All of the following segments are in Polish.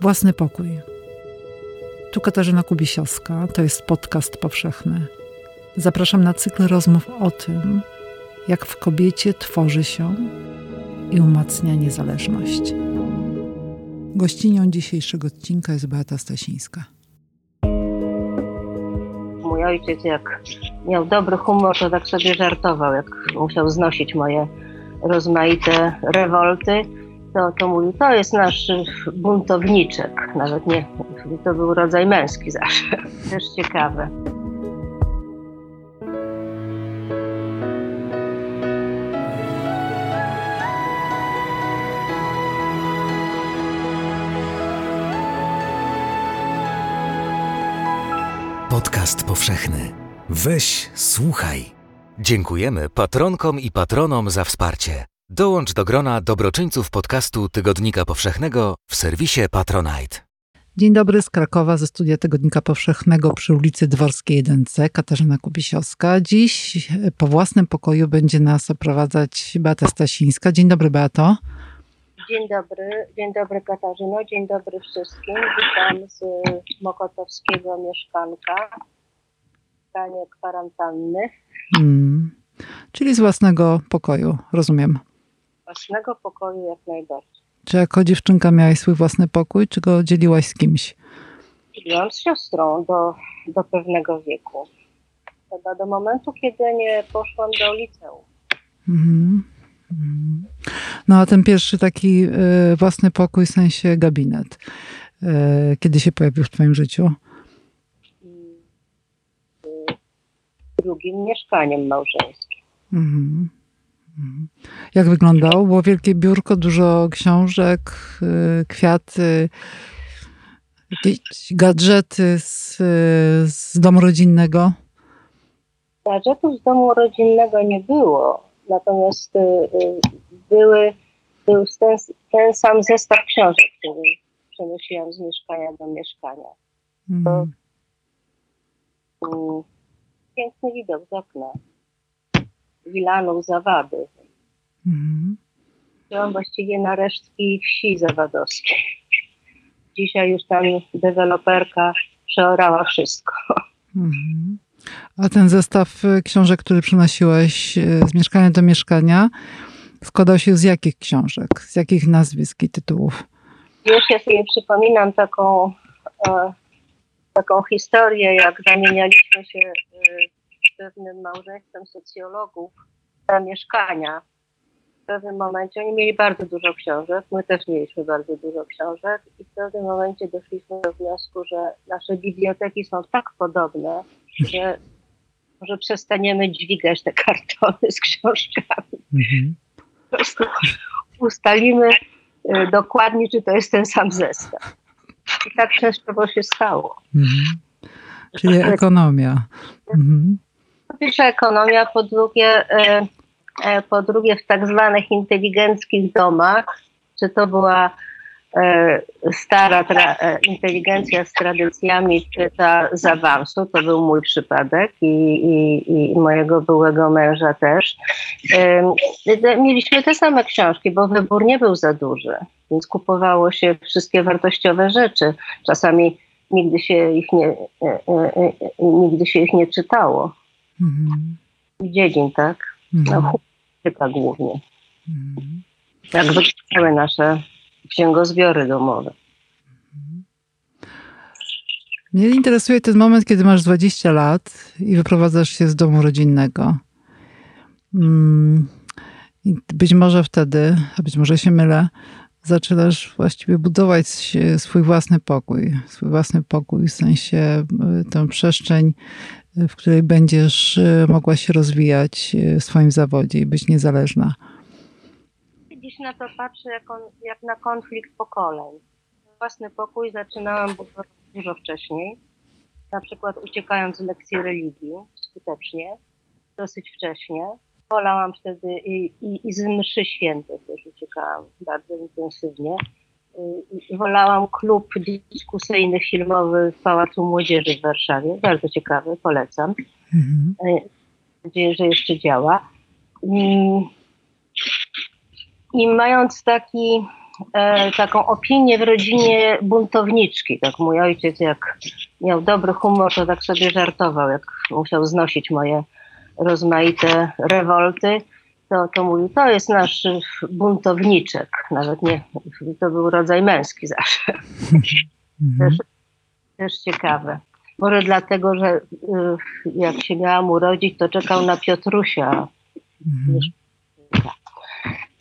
Własny pokój. Tu Katarzyna Kubisiowska, to jest podcast powszechny. Zapraszam na cykl rozmów o tym, jak w kobiecie tworzy się i umacnia niezależność. Gościnią dzisiejszego odcinka jest Beata Stasińska. Mój ojciec, jak miał dobry humor, to tak sobie żartował, jak musiał znosić moje rozmaite rewolty to, to mówi, to jest nasz buntowniczek. Nawet nie, to był rodzaj męski zawsze. Też ciekawe. Podcast powszechny. Weź, słuchaj. Dziękujemy patronkom i patronom za wsparcie. Dołącz do grona dobroczyńców podcastu Tygodnika Powszechnego w serwisie Patronite. Dzień dobry z Krakowa, ze studia Tygodnika Powszechnego przy ulicy Dworskiej 1C, Katarzyna Kubisiowska. Dziś po własnym pokoju będzie nas oprowadzać Beata Stasińska. Dzień dobry, Beato. Dzień dobry, dzień dobry Katarzyno, dzień dobry wszystkim. Witam z Mokotowskiego mieszkanka w stanie kwarantanny. Hmm. Czyli z własnego pokoju, rozumiem własnego pokoju jak najbardziej. Czy jako dziewczynka miałaś swój własny pokój, czy go dzieliłaś z kimś? Dzieliłam z siostrą do, do pewnego wieku. Chyba do momentu, kiedy nie poszłam do liceum. Mhm. mhm. No a ten pierwszy taki y, własny pokój, w sensie gabinet, y, kiedy się pojawił w twoim życiu? drugim mieszkaniem małżeńskim. Mhm. Mhm. Jak wyglądał? Było wielkie biurko, dużo książek, y, kwiaty, jakieś gadżety z, z domu rodzinnego? Gadżetów z domu rodzinnego nie było, natomiast y, y, były, był ten, ten sam zestaw książek, który przenosiłam z mieszkania do mieszkania. Mm. To, piękny widok z okna. Wilanów Zawady. Mhm. właściwie na resztki wsi zawadowskiej. Dzisiaj już tam deweloperka przeorała wszystko. Mhm. A ten zestaw y, książek, który przynosiłeś y, z mieszkania do mieszkania, składał się z jakich książek? Z jakich nazwisk i tytułów? Już ja sobie przypominam taką, e, taką historię, jak zamienialiśmy się y, pewnym małżeństwem socjologów na mieszkania. W pewnym momencie oni mieli bardzo dużo książek, my też mieliśmy bardzo dużo książek i w pewnym momencie doszliśmy do wniosku, że nasze biblioteki są tak podobne, że może przestaniemy dźwigać te kartony z książkami. Mhm. Po prostu ustalimy y, dokładnie, czy to jest ten sam zestaw. I tak często się stało. Mhm. Czyli ekonomia. Mhm po pierwsze ekonomia, po drugie, e, e, po drugie w tak zwanych inteligenckich domach, czy to była e, stara inteligencja z tradycjami, czy ta z awansu, to był mój przypadek i, i, i mojego byłego męża też. Mieliśmy te same książki, bo wybór nie był za duży, więc kupowało się wszystkie wartościowe rzeczy. Czasami nigdy się ich nie, nigdy się ich nie czytało. Mhm. Dziedzin, tak? Mhm. No, głównie. Mhm. Jak wyglądały nasze księgozbiory domowe. Mhm. Mnie interesuje ten moment, kiedy masz 20 lat i wyprowadzasz się z domu rodzinnego. Mm, być może wtedy, a być może się mylę, zaczynasz właściwie budować swój własny pokój. Swój własny pokój, w sensie y, tę przestrzeń w której będziesz e, mogła się rozwijać e, w swoim zawodzie i być niezależna? Dziś na to patrzę jak, on, jak na konflikt pokoleń. Własny pokój zaczynałam dużo wcześniej, na przykład uciekając z lekcji religii skutecznie, dosyć wcześnie. Wolałam wtedy i, i, i z mszy świętych też uciekałam bardzo intensywnie. Y, wolałam klub dyskusyjny filmowy w Pałacu Młodzieży w Warszawie. Bardzo ciekawy, polecam. Mhm. Y, mam nadzieję, że jeszcze działa. I, I, mając taki e, taką opinię w rodzinie buntowniczki. Tak mój ojciec jak miał dobry humor, to tak sobie żartował, jak musiał znosić moje rozmaite rewolty, to, to mówił, to jest nasz buntowniczek. Nawet nie, to był rodzaj męski zawsze. Mhm. Też, też ciekawe. Może dlatego, że y, jak się miałam urodzić, to czekał na Piotrusia. Mhm.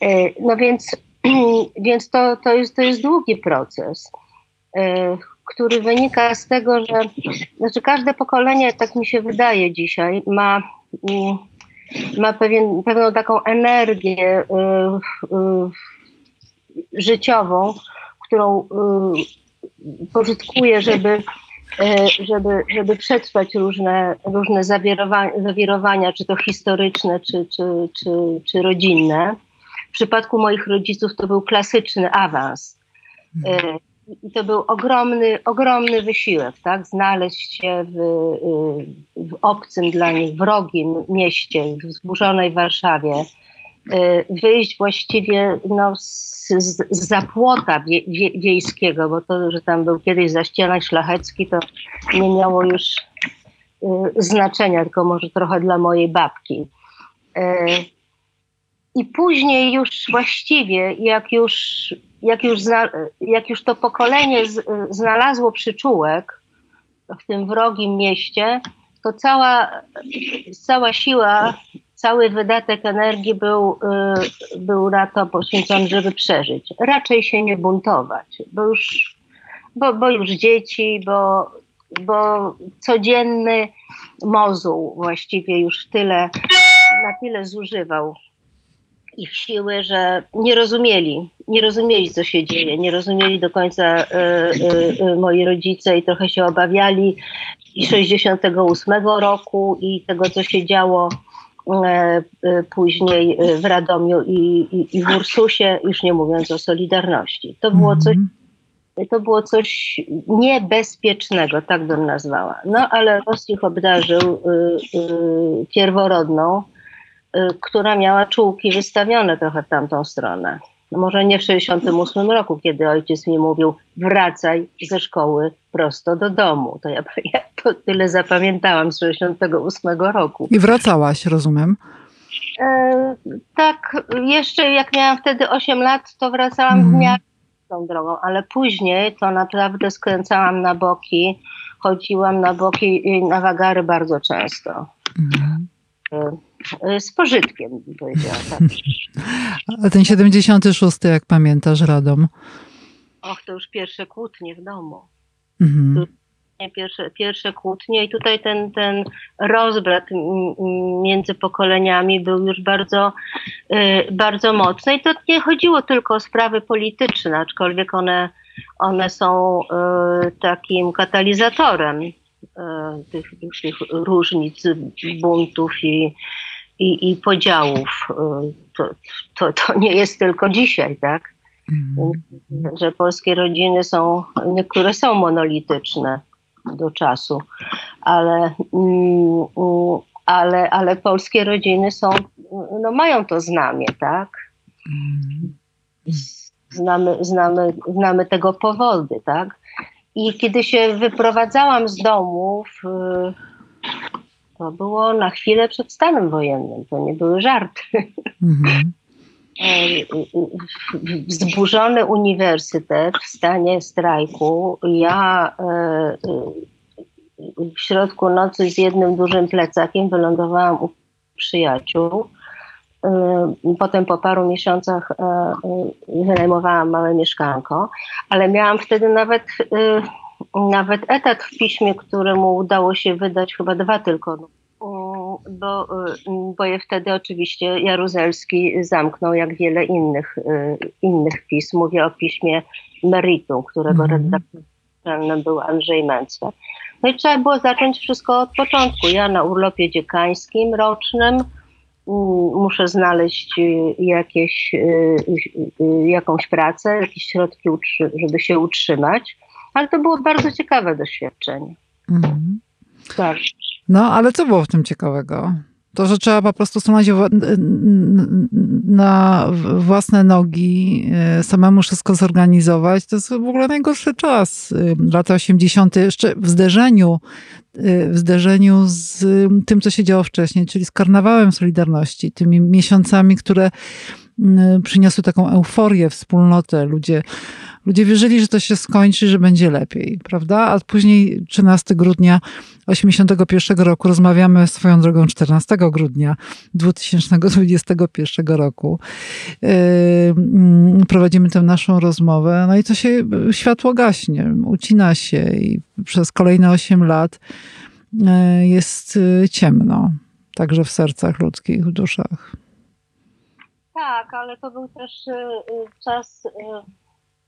Y, No więc, więc to, to, jest, to jest długi proces, y, który wynika z tego, że znaczy każde pokolenie, tak mi się wydaje dzisiaj, ma, mm, ma pewien, pewną taką energię y, y, życiową, którą y, pożytkuje, żeby, żeby, żeby przetrwać różne, różne zawirowania, zawirowania, czy to historyczne, czy, czy, czy, czy rodzinne. W przypadku moich rodziców to był klasyczny awans. I to był ogromny, ogromny wysiłek, tak? Znaleźć się w, y, w obcym dla nich, wrogim mieście, w zburzonej Warszawie, y, wyjść właściwie no, z, z, zapłota wie, wie, wiejskiego, bo to, że tam był kiedyś zaścianek szlachecki, to nie miało już y, znaczenia, tylko może trochę dla mojej babki. I później już właściwie, jak już, jak już, zna, jak już to pokolenie z, znalazło przyczółek w tym wrogim mieście, to cała, cała siła cały wydatek energii był, y, był na to poświęcony, żeby przeżyć. Raczej się nie buntować, bo już, bo, bo już dzieci, bo, bo codzienny mozuł właściwie już tyle, na tyle zużywał ich siły, że nie rozumieli, nie rozumieli, co się dzieje, nie rozumieli do końca y, y, y, moi rodzice i trochę się obawiali i 68 roku i tego, co się działo e, e, później w Radomiu i, i, i w Ursusie, już nie mówiąc o Solidarności. To było coś, to było coś niebezpiecznego, tak bym nazwała. No ale ich obdarzył y, y, pierworodną, która miała czułki wystawione trochę w tamtą stronę. No może nie w 68 roku, kiedy ojciec mi mówił, wracaj ze szkoły prosto do domu. To ja, ja to tyle zapamiętałam z 68 roku. I wracałaś, rozumiem. E, tak, jeszcze jak miałam wtedy 8 lat, to wracałam Mhm. w miarę tą drogą, ale później to naprawdę skręcałam na boki, chodziłam na boki i na wagary bardzo często. Mhm. E, z pożytkiem, bym powiedziała. Tak. A ten 76, jak pamiętasz, Radom? Och, to już pierwsze kłótnie w domu. Mhm. Pierwsze, pierwsze kłótnie i tutaj ten, ten rozbrat między pokoleniami był już bardzo, y, bardzo mocny i to nie chodziło tylko o sprawy polityczne, aczkolwiek one, one są y, takim katalizatorem tych, tych różnic, buntów i, i, i podziałów. To, to, to nie jest tylko dzisiaj, tak? Mhm. że polskie rodziny są, niektóre są monolityczne do czasu, ale, mm, ale, ale polskie rodziny są, no mają to znamie, tak? Mhm. Znamy, znamy, znamy tego powody, tak? I kiedy się wyprowadzałam z domów, y, to było na chwilę przed stanem wojennym, to nie były żarty. Mhm. wzburzony uniwersytet w stanie strajku. Ja e, w środku nocy z jednym dużym plecakiem wylądowałam u przyjaciół. E, Potem po paru miesiącach e, wynajmowałam małe mieszkanko, ale miałam wtedy nawet, nawet etat w piśmie, któremu udało się wydać chyba dwa tylko. Mm, Bo, y, bo je wtedy oczywiście Jaruzelski zamknął jak wiele innych, y, innych pism. Mówię o piśmie Meritum, którego Mhm. redaktorem był Andrzej Mencler. No i trzeba było zacząć wszystko od początku. Ja na urlopie dziekańskim rocznym mm, muszę znaleźć y, jakieś, jakąś pracę, jakieś środki, żeby się utrzymać. Ale to było bardzo ciekawe doświadczenie. Mhm. Tak. No, ale co było w tym ciekawego? To, że trzeba po prostu stanąć na własne nogi, e, samemu wszystko zorganizować, to jest w ogóle najgorszy czas. Lata 80. jeszcze w zderzeniu, e, w zderzeniu z tym, co się działo wcześniej, czyli z karnawałem Solidarności, tymi miesiącami, które przyniosły taką euforię, wspólnotę. Ludzie Ludzie wierzyli, że to się skończy, że będzie lepiej, prawda? A później 13 grudnia 81 roku rozmawiamy swoją drogą 14 grudnia 2021 roku. Yy, prowadzimy tę naszą rozmowę, no i to się światło gaśnie, ucina się i przez kolejne 8 lat yy, jest yy, ciemno, także w sercach ludzkich, w duszach. Tak, ale to był też czas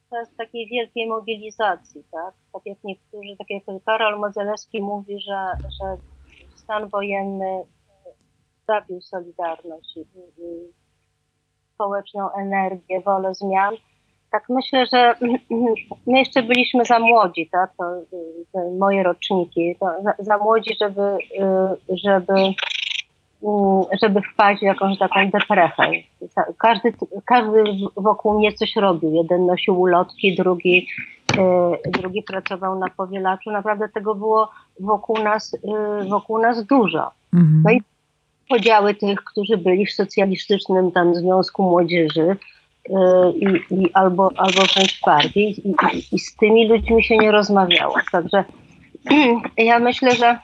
czas takiej wielkiej mobilizacji, tak? Tak jak niektórzy, tak jak Karol Modzelewski mówi, że, że stan wojenny zabił Solidarność i, i społeczną energię, wolę zmian. Tak myślę, że my jeszcze byliśmy za młodzi, tak? To, to moje roczniki, za, za, młodzi, żeby, żeby Mm, żeby wpaść w jakąś taką deprechę. Każdy, każdy wokół mnie coś robił. Jeden nosił ulotki, drugi, e, drugi pracował na powielaczu. Naprawdę tego było wokół nas, e, wokół nas dużo. Mhm. No i podziały tych, którzy byli w socjalistycznym tam Związku Młodzieży e, i, i albo, albo wręcz bardziej i, i, i z tymi ludźmi się nie rozmawiało. Także ja myślę, że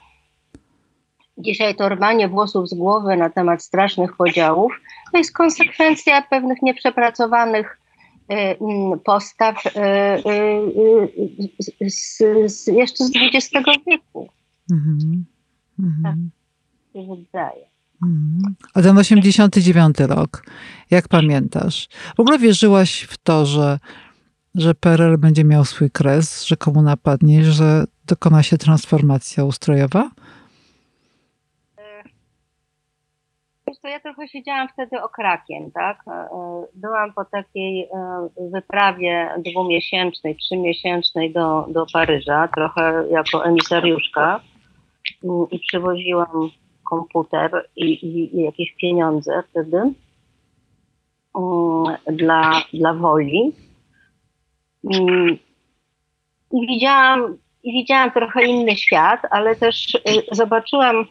Dzisiaj to rwanie włosów z głowy na temat strasznych podziałów to jest konsekwencja pewnych nieprzepracowanych y, mm, postaw y, y, z, z, jeszcze z XX wieku. Mm -hmm. Tak się wydaje. Mm -hmm. A ten 89 rok, jak pamiętasz? W ogóle wierzyłaś w to, że, że PRL będzie miał swój kres, że komu napadnie, że dokona się transformacja ustrojowa? Ja trochę siedziałam wtedy okrakiem, tak? E, e, byłam po takiej e, wyprawie dwumiesięcznej, trzymiesięcznej do, do Paryża, trochę jako emisariuszka mm, i przywoziłam komputer i, i, i jakieś pieniądze wtedy mm, dla, dla woli. Mm, I widziałam, I widziałam trochę inny świat, ale też zobaczyłam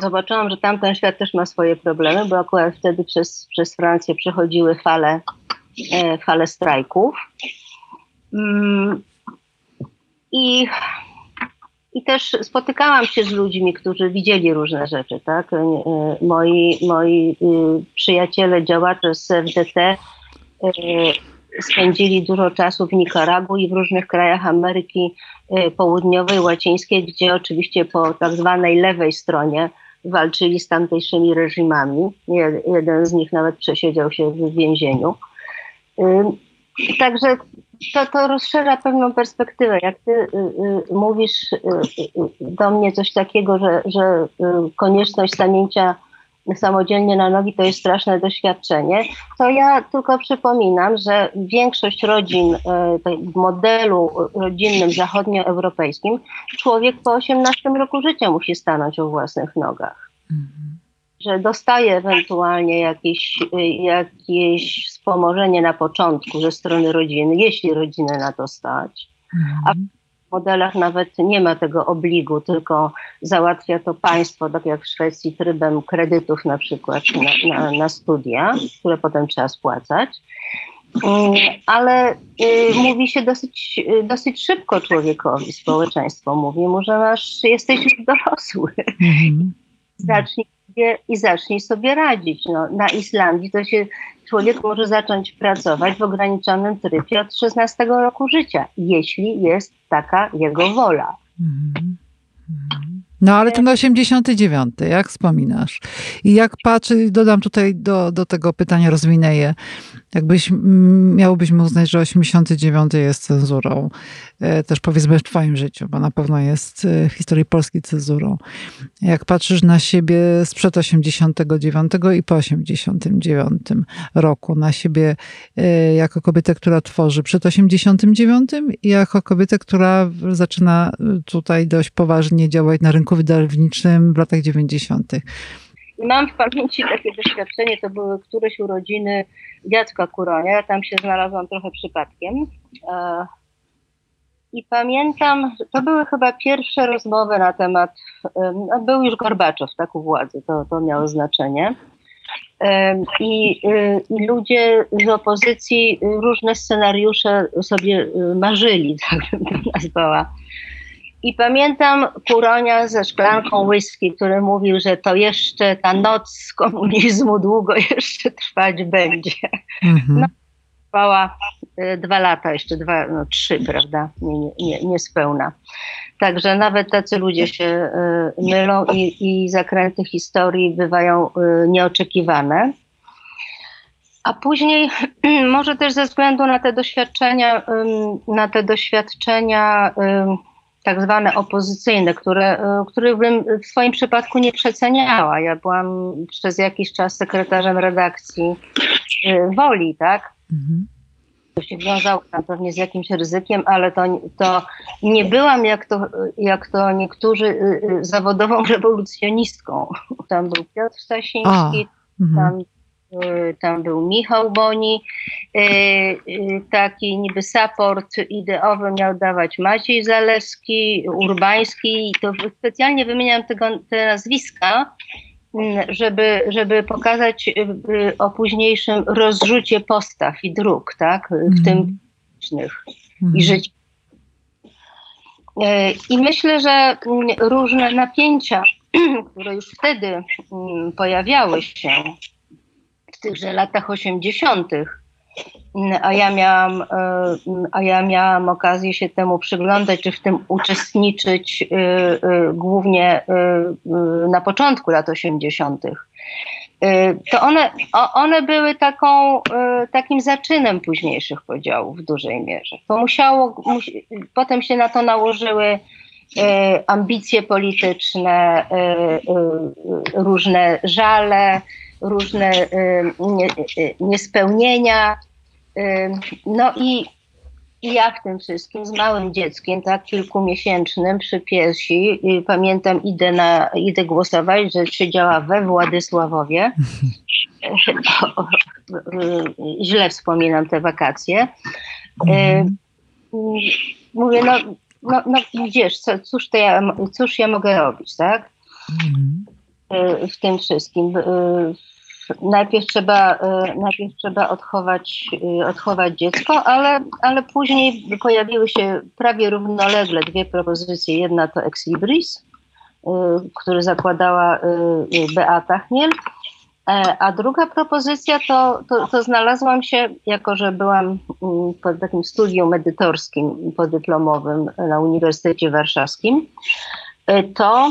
zobaczyłam, że tamten świat też ma swoje problemy, bo akurat wtedy przez, przez Francję przechodziły fale, e, fale strajków. Mm, I, I też spotykałam się z ludźmi, którzy widzieli różne rzeczy. Tak? E, moi, moi y, przyjaciele, działacze z FDT e, spędzili dużo czasu w Nikaraguu i w różnych krajach Ameryki y, Południowej, Łacińskiej, gdzie oczywiście po tak zwanej lewej stronie walczyli z tamtejszymi reżimami. Jeden z nich nawet przesiedział się w więzieniu. Y, także to, to rozszerza pewną perspektywę. Jak ty y, mówisz do mnie coś takiego, że, że konieczność stanięcia samodzielnie na nogi to jest straszne doświadczenie, to ja tylko przypominam, że większość rodzin e, w modelu rodzinnym zachodnioeuropejskim człowiek po 18 roku życia musi stanąć o własnych nogach. Mhm. Że dostaje ewentualnie jakieś, jakieś wspomożenie na początku ze strony rodziny, jeśli rodzinę na to stać. A mhm modelach nawet nie ma tego obligu, tylko załatwia to państwo, tak jak w Szwecji, trybem kredytów na przykład na, na, na studia, które potem trzeba spłacać. Mm, ale y, mówi się dosyć, dosyć szybko człowiekowi, społeczeństwo mówi mu, że masz, jesteś już dorosły. Mm-hmm. Zacznij sobie, i zacznij sobie radzić. No, na Islandii to się człowiek może zacząć pracować w ograniczonym trybie od 16 roku życia, jeśli jest taka jego wola. No ale ten 89, jak wspominasz? I jak patrzę, dodam tutaj do, do tego pytania, rozwinę je. Jakbyś mm, miałbyś mu uznać, że 89 jest cenzurą, e, też powiedzmy w twoim życiu, bo na pewno jest e, w historii Polski cenzurą. Jak patrzysz na siebie sprzed 89 i po 89 roku, na siebie e, jako kobietę, która tworzy przed 89 i jako kobietę, która zaczyna tutaj dość poważnie działać na rynku wydawniczym w latach 90. Mam w pamięci takie doświadczenie, to były któreś urodziny dziadka Kuronia, ja tam się znalazłam trochę przypadkiem. E, I pamiętam, to były chyba pierwsze rozmowy na temat, no, był już Gorbaczow, tak, u władzy, to, to miało znaczenie. I, y, I ludzie z opozycji różne scenariusze sobie marzyli, tak bym to nazwała. I pamiętam Kuronia ze szklanką whisky, który mówił, że to jeszcze ta noc komunizmu długo jeszcze trwać będzie. Mhm. No, trwała y, dwa lata, jeszcze dwa, no trzy, prawda, nie, nie, niespełna. Także nawet tacy ludzie się y, mylą i, i zakręty historii bywają y, nieoczekiwane. A później, może też ze względu na te doświadczenia, na te doświadczenia tak zwane opozycyjne, które, e, których bym w swoim przypadku nie przeceniała. Ja byłam przez jakiś czas sekretarzem redakcji e, Woli, tak? Mhm. To się wiązało tam pewnie z jakimś ryzykiem, ale to, to nie byłam jak to, jak to niektórzy e, zawodową rewolucjonistką. Tam był Piotr Stasiński, mhm. tam tam był Michał Boni, y, y, taki niby support ideowy miał dawać Maciej Zaleski, Urbański, to specjalnie wymieniam tego, te nazwiska, żeby, żeby pokazać o późniejszym rozrzucie postaw i dróg, tak, w tym mhm. politycznych mm. i życiu. I myślę, że różne napięcia, które już wtedy pojawiały się, w tychże latach 80., a ja miałam, e, a ja miałam okazję się temu przyglądać, czy w tym uczestniczyć e, e, głównie na początku lat 80. To one, one były taką, takim zaczynem późniejszych podziałów w dużej mierze. To musiało, musi, potem się na to nałożyły ambicje polityczne, różne żale, różne y, y, niespełnienia. Y, no i, ja w tym wszystkim z małym dzieckiem, tak kilkumiesięcznym przy piersi, pamiętam, idę, na, idę głosować, że siedziała we Władysławowie. Źle wspominam te wakacje. Mhm. Mówię, no, no, no wiesz, co, cóż, to ja, cóż ja mogę robić, tak? Mhm. W tym wszystkim najpierw trzeba, e, najpierw trzeba odchować, e, odchować dziecko, ale, ale później pojawiły się prawie równolegle dwie propozycje. Jedna to Ex Libris, e, który zakładała Beata Chmiel, a druga propozycja to, to, to, znalazłam się, jako że byłam mm, pod takim studium edytorskim podyplomowym na Uniwersytecie Warszawskim, to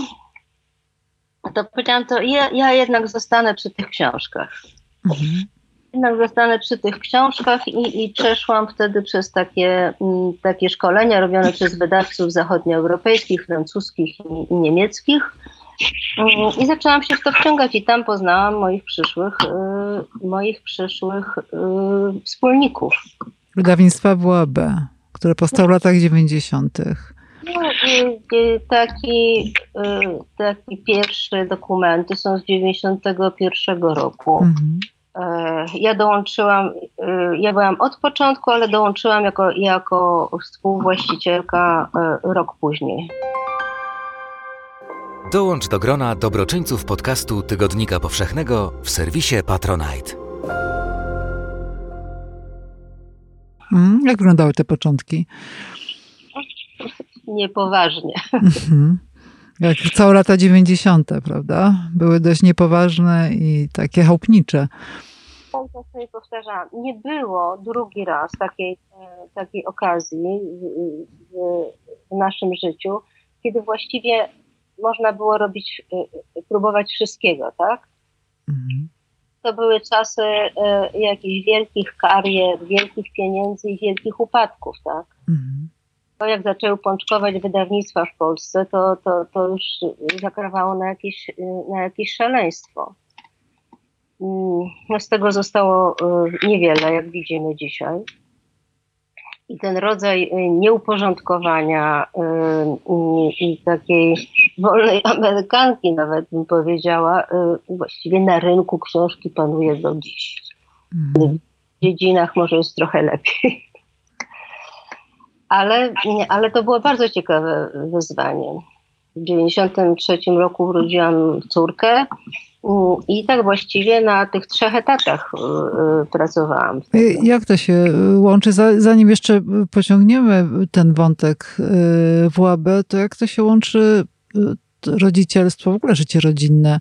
to powiedziałam, to ja, ja jednak zostanę przy tych książkach. Mhm. Jednak zostanę przy tych książkach i, i przeszłam wtedy przez takie, m, takie szkolenia robione przez wydawców zachodnioeuropejskich, francuskich i, i niemieckich. I zaczęłam się w to wciągać i tam poznałam moich przyszłych, y, moich przyszłych y, wspólników. Wydawnictwa WAB, które powstało w latach 90. No, taki, y, taki pierwsze dokumenty są z 91 roku. Mhm. E, ja dołączyłam, y, ja byłam od początku, ale dołączyłam jako, jako współwłaścicielka e, rok później. Dołącz do grona dobroczyńców podcastu Tygodnika Powszechnego w serwisie Patronite. Mm, jak wyglądały te początki? Niepoważnie. Mhm. Jak całe lata 90., prawda? Były dość niepoważne i takie chałupnicze. Tak, to sobie powtarzałam. Nie było drugi raz takiej, e, takiej okazji w, w naszym życiu, kiedy właściwie można było robić, e, próbować wszystkiego, tak? Mhm to były czasy e, jakichś wielkich karier, wielkich pieniędzy i wielkich upadków, tak? Mhm. To jak zaczęły pączkować wydawnictwa w Polsce, to, to, to już zakrawało na jakieś, na jakieś szaleństwo. Mm, No z tego zostało e, niewiele, jak widzimy dzisiaj. I ten rodzaj e, nieuporządkowania e, i, i takiej wolnej Amerykanki, nawet bym powiedziała, właściwie na rynku książki panuje do dziś. Mhm. W dziedzinach może jest trochę lepiej. Ale, ale to było bardzo ciekawe wyzwanie. W 1993 roku urodziłam córkę mm, i tak właściwie na tych trzech etatach y, y, pracowałam. Y, Jak to się łączy? Za- Zanim jeszcze pociągniemy ten wątek y, WAB, to jak to się łączy rodzicielstwo, w ogóle życie rodzinne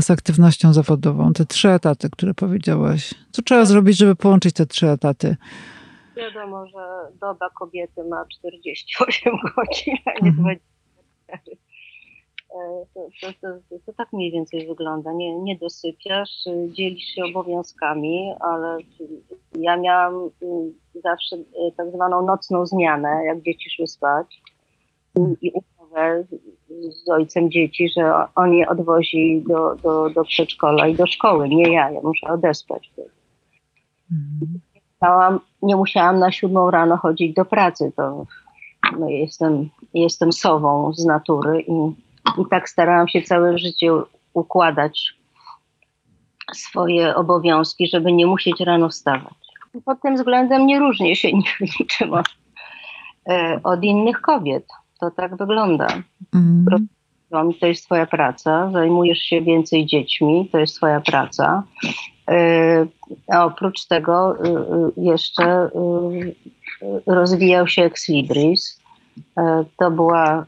z aktywnością zawodową? Te trzy etaty, które powiedziałaś. Co trzeba zrobić, żeby połączyć te trzy etaty? Wiadomo, że doba kobiety ma 48 godzin, a nie Mhm. 24. E, To, to, to, to, tak mniej więcej wygląda. Nie, nie dosypiasz, dzielisz się obowiązkami, ale ja miałam mm, zawsze y, tak zwaną nocną zmianę, jak dzieci szły spać. I- umowę z- z ojcem dzieci, że on je odwozi do, do, do przedszkola i do szkoły. Nie ja, ja muszę odespać. Mhm. Musiałam, nie musiałam na siódmą rano chodzić do pracy. To no, jestem, jestem sową z natury i, i tak starałam się całe życie układać swoje obowiązki, żeby nie musieć rano wstawać. Pod tym względem nie różnię się ni- niczym od, e, od innych kobiet. To tak wygląda. Dom to jest twoja praca, zajmujesz się więcej dziećmi, to jest twoja praca. Yy, A oprócz tego yy, yy, jeszcze yy, rozwijał się Ex Libris. Yy, To była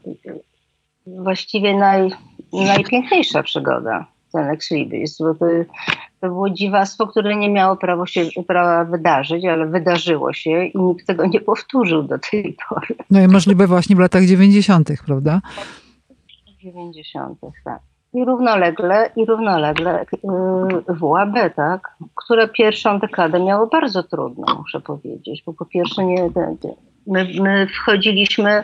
właściwie naj, najpiękniejsza przygoda, ten Ex Libris, bo to, to było dziwactwo, które nie miało prawo się, prawa wydarzyć, ale wydarzyło się i nikt tego nie powtórzył do tej pory. No i możliwe właśnie w latach 90., prawda? 90. tak. I równolegle, i równolegle yy, WAB, tak, które pierwszą dekadę miało bardzo trudno, muszę powiedzieć, bo po pierwsze nie, my, my wchodziliśmy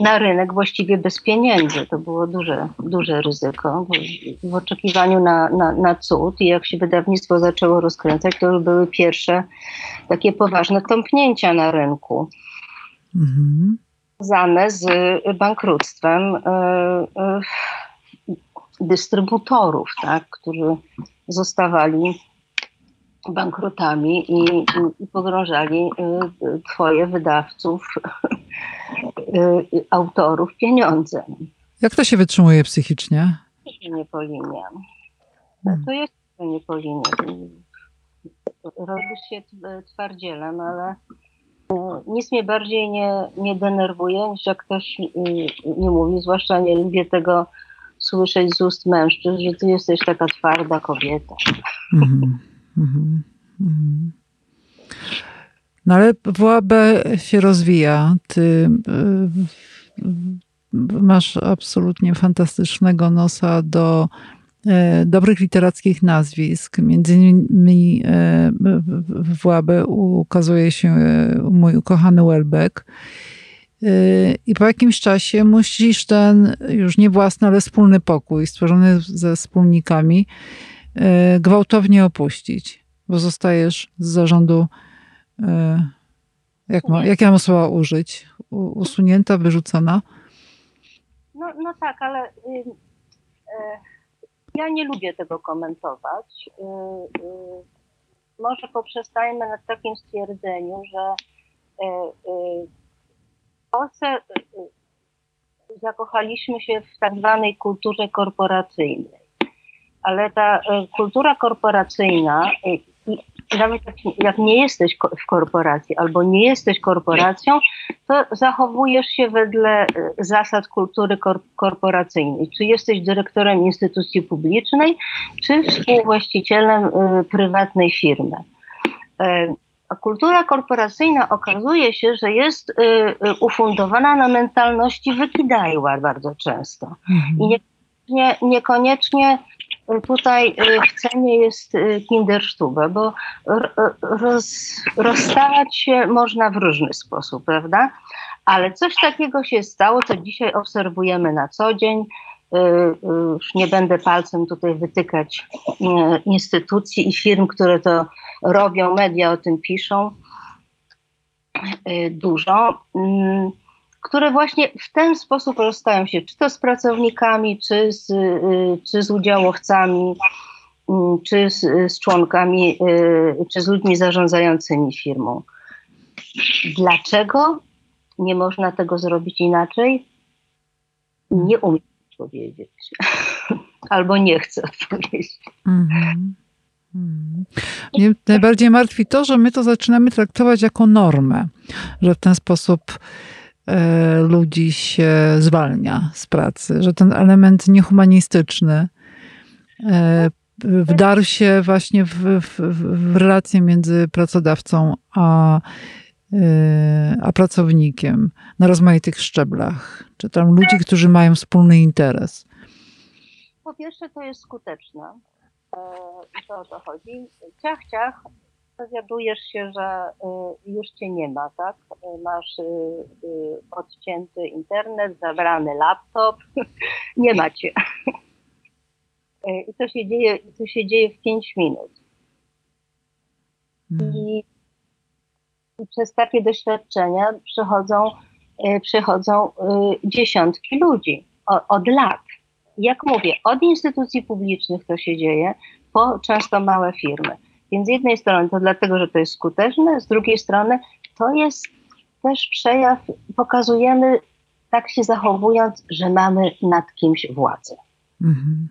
na rynek właściwie bez pieniędzy. To było duże, duże ryzyko w oczekiwaniu na, na, na cud i jak się wydawnictwo zaczęło rozkręcać, to już były pierwsze takie poważne tąpnięcia na rynku Mhm. związane z bankructwem e, e, dystrybutorów, tak, którzy zostawali bankrutami i, i, pogrążali e, twoje wydawców, e, autorów pieniądzem. Jak to się wytrzymuje psychicznie? Nie po linie. Hmm. To jest nie po linie. Robisz się twardzielem, ale e, nic mnie bardziej nie, nie denerwuje, niż jak ktoś y, nie mówi, zwłaszcza nie lubię tego słyszeć z ust mężczyzn, że ty jesteś taka twarda kobieta. Mhm. Mhm. Mhm. No ale WAB się rozwija. Ty y, masz absolutnie fantastycznego nosa do e, dobrych literackich nazwisk. Między innymi e, w WAB ukazuje się e, mój ukochany Welbeck. Y, I po jakimś czasie musisz ten już nie własny, ale wspólny pokój stworzony ze wspólnikami y, gwałtownie opuścić, bo zostajesz z zarządu, y, jak, ma, jakie mam słowa użyć, usunięta, wyrzucona. No, no tak, ale y, e, ja nie lubię tego komentować. Y, y, może poprzestajmy nad takim stwierdzeniu, że y, y, Polsce zakochaliśmy się w tak zwanej kulturze korporacyjnej. Ale ta y, kultura korporacyjna, i nawet jak, nie jesteś w korporacji albo nie jesteś korporacją, to zachowujesz się wedle e, zasad kultury kor- korporacyjnej. Czy jesteś dyrektorem instytucji publicznej, czy współwłaścicielem e, prywatnej firmy. A kultura korporacyjna okazuje się, że jest e, e, ufundowana na mentalności wykidajła bardzo często. I nie, nie, niekoniecznie tutaj w cenie jest Kinderstube, bo roz, rozstawać się można w różny sposób, prawda? Ale coś takiego się stało, co dzisiaj obserwujemy na co dzień. Już nie będę palcem tutaj wytykać instytucji i firm, które to robią, media o tym piszą dużo. Mm, które właśnie w ten sposób rozstają się, czy to z pracownikami, czy z, y, czy z udziałowcami, czy z, z członkami, y, czy z ludźmi zarządzającymi firmą. Dlaczego nie można tego zrobić inaczej? Nie umiem powiedzieć. Albo nie chcę odpowiedzieć. Mm-hmm. Mnie najbardziej martwi to, że my to zaczynamy traktować jako normę, że w ten sposób E, ludzi się zwalnia z pracy, że ten element niehumanistyczny e, wdarł się właśnie w, w, w relacje między pracodawcą a, a pracownikiem na rozmaitych szczeblach, czy tam ludzi, którzy mają wspólny interes. Po pierwsze, to jest skuteczne. I to o to chodzi. Ciach, ciach, dowiadujesz się, że y, już cię nie ma, tak? Masz y, y, odcięty internet, zabrany laptop, nie ma cię. I to się dzieje, to się dzieje w 5 minut. Hmm. I, I przez takie doświadczenia przychodzą, przychodzą dziesiątki ludzi od lat. Jak mówię, od instytucji publicznych to się dzieje, po często małe firmy. Więc z jednej strony to dlatego, że to jest skuteczne, z drugiej strony to jest też przejaw, pokazujemy tak się zachowując, że mamy nad kimś władzę. Mhm.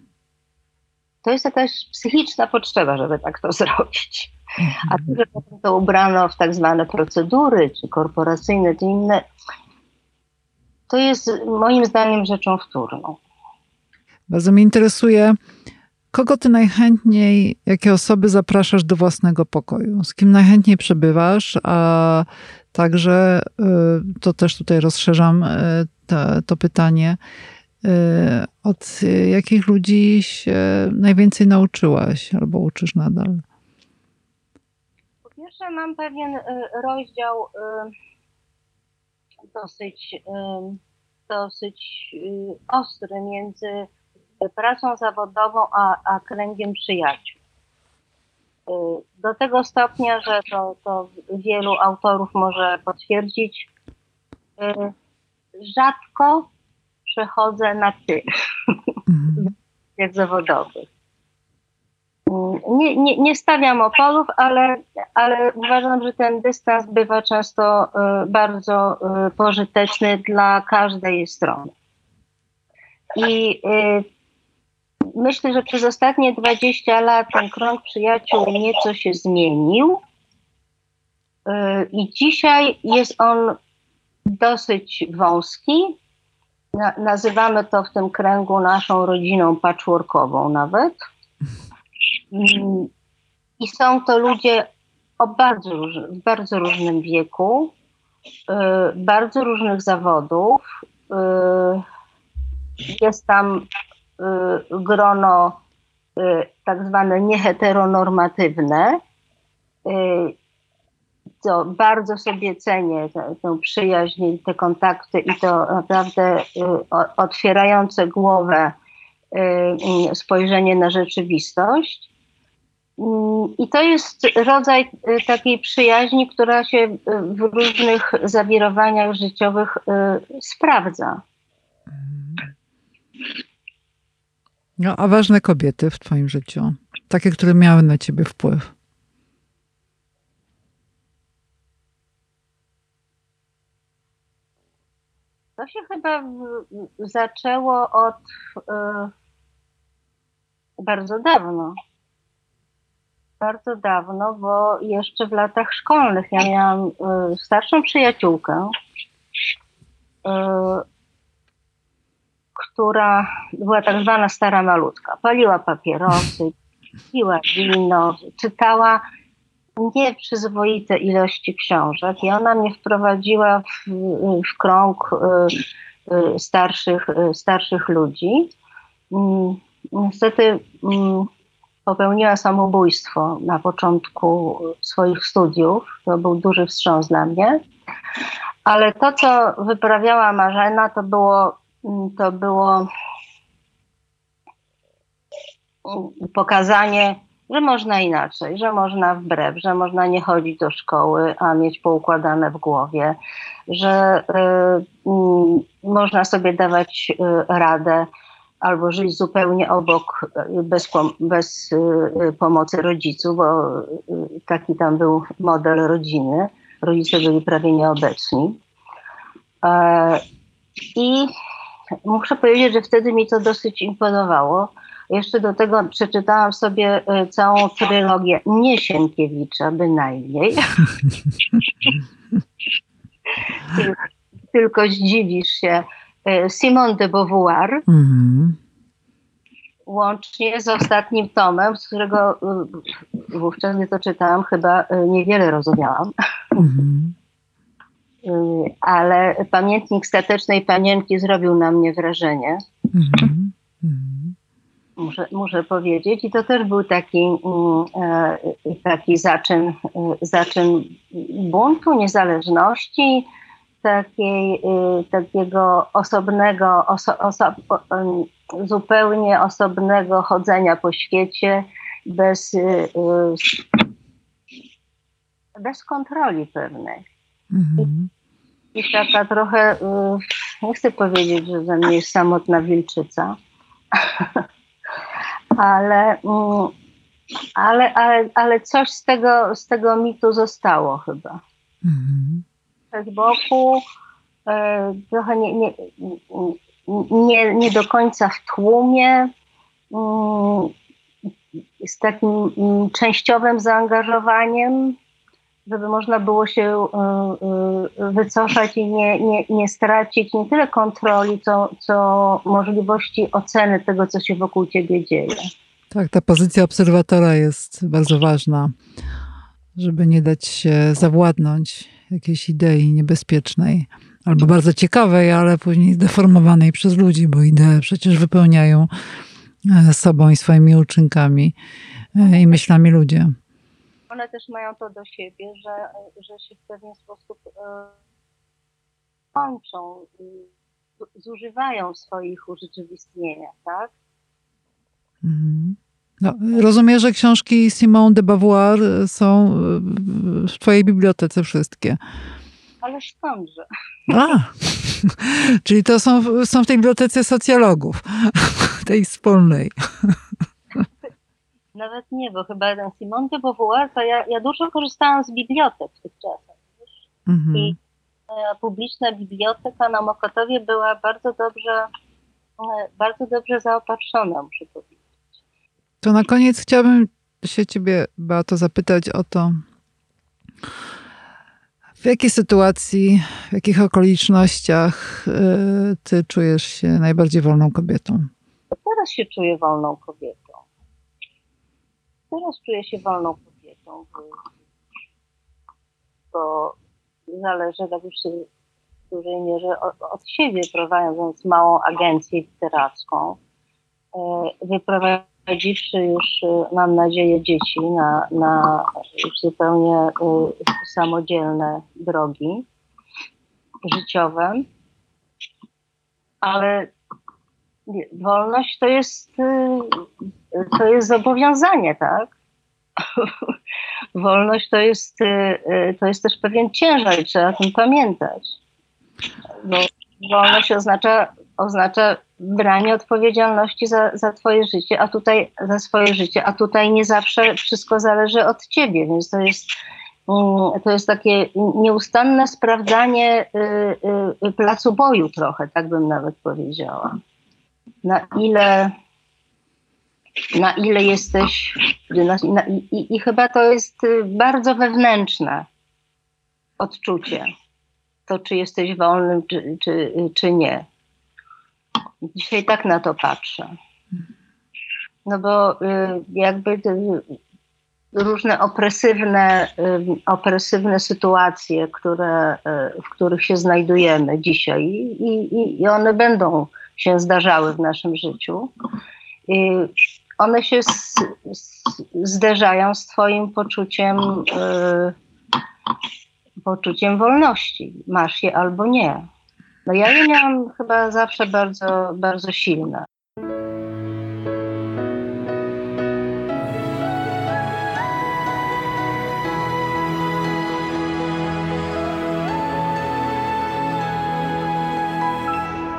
To jest jakaś psychiczna potrzeba, żeby tak to zrobić. A to, że potem to ubrano w tak zwane procedury, czy korporacyjne, czy inne, to jest moim zdaniem rzeczą wtórną. Bardzo mnie interesuje, Kogo ty najchętniej, jakie osoby zapraszasz do własnego pokoju? Z kim najchętniej przebywasz? A także y, to też tutaj rozszerzam y, to, to pytanie. Y, od jakich ludzi się najwięcej nauczyłaś albo uczysz nadal? Po pierwsze, mam pewien rozdział dosyć, dosyć ostry między pracą zawodową, a, a kręgiem przyjaciół. Y, do tego stopnia, że to, to wielu autorów może potwierdzić, y, rzadko przechodzę na ty, mm. jak zawodowy. Y, nie, nie, nie stawiam oporów, ale, ale uważam, że ten dystans bywa często bardzo pożyteczny dla każdej strony. I myślę, że przez ostatnie 20 lat ten krąg przyjaciół nieco się zmienił. I dzisiaj jest on dosyć wąski. Nazywamy to w tym kręgu naszą rodziną patchworkową nawet. Mm, I są to ludzie o bardzo, w bardzo różnym wieku, y, bardzo różnych zawodów. Y, jest tam Y, grono tak zwane nieheteronormatywne, y, co bardzo sobie cenię, tę przyjaźń, te kontakty i to naprawdę otwierające głowę spojrzenie na rzeczywistość. I to jest rodzaj takiej przyjaźni, która się w różnych zawirowaniach życiowych sprawdza. No, a ważne kobiety w Twoim życiu? Takie, które miały na Ciebie wpływ? To się chyba zaczęło od y, bardzo dawno. Bardzo dawno, bo jeszcze w latach szkolnych ja miałam y, starszą przyjaciółkę. Y, która była tak zwana stara malutka. Paliła papierosy, piła wino, czytała nieprzyzwoite ilości książek i ona mnie wprowadziła w, w krąg y, y, starszych, y, starszych ludzi. Mm, niestety mm, popełniła samobójstwo na początku swoich studiów. To był duży wstrząs dla mnie. Ale to, co wyprawiała Marzena, to było, mm, to było pokazanie, że można inaczej, że można wbrew, że można nie chodzić do szkoły, a mieć poukładane w głowie, że y, y, można sobie dawać y, radę albo żyć zupełnie obok, bez, bez pomocy rodziców, bo taki tam był model rodziny. Rodzice byli prawie nieobecni. E, I muszę powiedzieć, że wtedy mi to dosyć imponowało. Jeszcze do tego przeczytałam sobie e, całą trylogię nie Sienkiewicza bynajmniej. Tylko zdziwisz się. E, Simone de Beauvoir. Mm. Łącznie z ostatnim tomem, z którego wówczas, gdy to czytałam, chyba niewiele rozumiałam. Mm. Ale pamiętnik statecznej panienki zrobił na mnie wrażenie. Mm. Muszę, muszę powiedzieć. I to też był taki, mm, e, taki zaczyn, zaczyn buntu, niezależności, takiej, e, takiego osobnego, oso, oso, zupełnie osobnego chodzenia po świecie bez, bez kontroli pewnej. Mhm. I, I taka trochę, nie chcę powiedzieć, że ze mnie jest samotna wilczyca, ale, mm, ale, ale, ale coś z tego, z tego mitu zostało chyba. Mhm. Z boku, e, trochę nie, nie, nie, nie do końca w tłumie, mm, z takim mm, częściowym zaangażowaniem, żeby można było się e, e, wycofać i nie, nie, nie stracić nie tyle kontroli, co, co możliwości oceny tego, co się wokół ciebie dzieje. Tak, ta pozycja obserwatora jest bardzo ważna, żeby nie dać się zawładnąć jakiejś idei niebezpiecznej albo bardzo ciekawej, ale później zdeformowanej przez ludzi, bo idee przecież wypełniają e, sobą i swoimi uczynkami i myślami ludzie one też mają to do siebie, że, że się w pewien sposób e, kończą, zużywają swoich urzeczywistnienia, tak? Mhm. No, rozumiem, że książki Simone de Beauvoir są w twojej bibliotece wszystkie. Ale skądże? A, czyli to są, są w tej bibliotece socjologów, tej wspólnej. Nawet nie, bo chyba ten Simon de Beauvoir, to ja, ja dużo korzystałam z bibliotek w tych czasach. Mhm. I e, publiczna biblioteka na Mokotowie była bardzo dobrze, e, bardzo dobrze zaopatrzona, muszę powiedzieć. To na koniec chciałabym się ciebie, Beato, zapytać o to, w jakiej sytuacji, w jakich okolicznościach e, ty czujesz się najbardziej wolną kobietą? Teraz się czuję wolną kobietą teraz czuję się wolną kobietą, bo zależy tak już w dużej mierze od, siebie, prowadząc małą agencję literacką, e, wyprowadziwszy już, e, mam nadzieję, dzieci na, na już zupełnie e, samodzielne drogi życiowe. Ale wolność to jest to jest zobowiązanie, tak? Wolność to jest, y, y, to jest też pewien ciężar i trzeba o tym pamiętać. Bo wolność oznacza, oznacza branie odpowiedzialności za, za twoje życie, a tutaj za swoje życie, a tutaj nie zawsze wszystko zależy od ciebie, więc to jest, mm, to jest takie nieustanne sprawdzanie y, placu boju trochę, tak bym nawet powiedziała. Na ile na ile jesteś, na, na, i, i, chyba to jest y, bardzo wewnętrzne odczucie, to czy jesteś wolny, czy, czy, czy nie. Dzisiaj tak na to patrzę. No bo y, jakby różne opresywne, y, opresywne sytuacje, które, w których się znajdujemy dzisiaj i, i, i one będą się zdarzały w naszym życiu one się z, z, zderzają z Twoim poczuciem, y, poczuciem wolności. Masz je albo nie. No ja je miałam chyba zawsze bardzo, bardzo silne.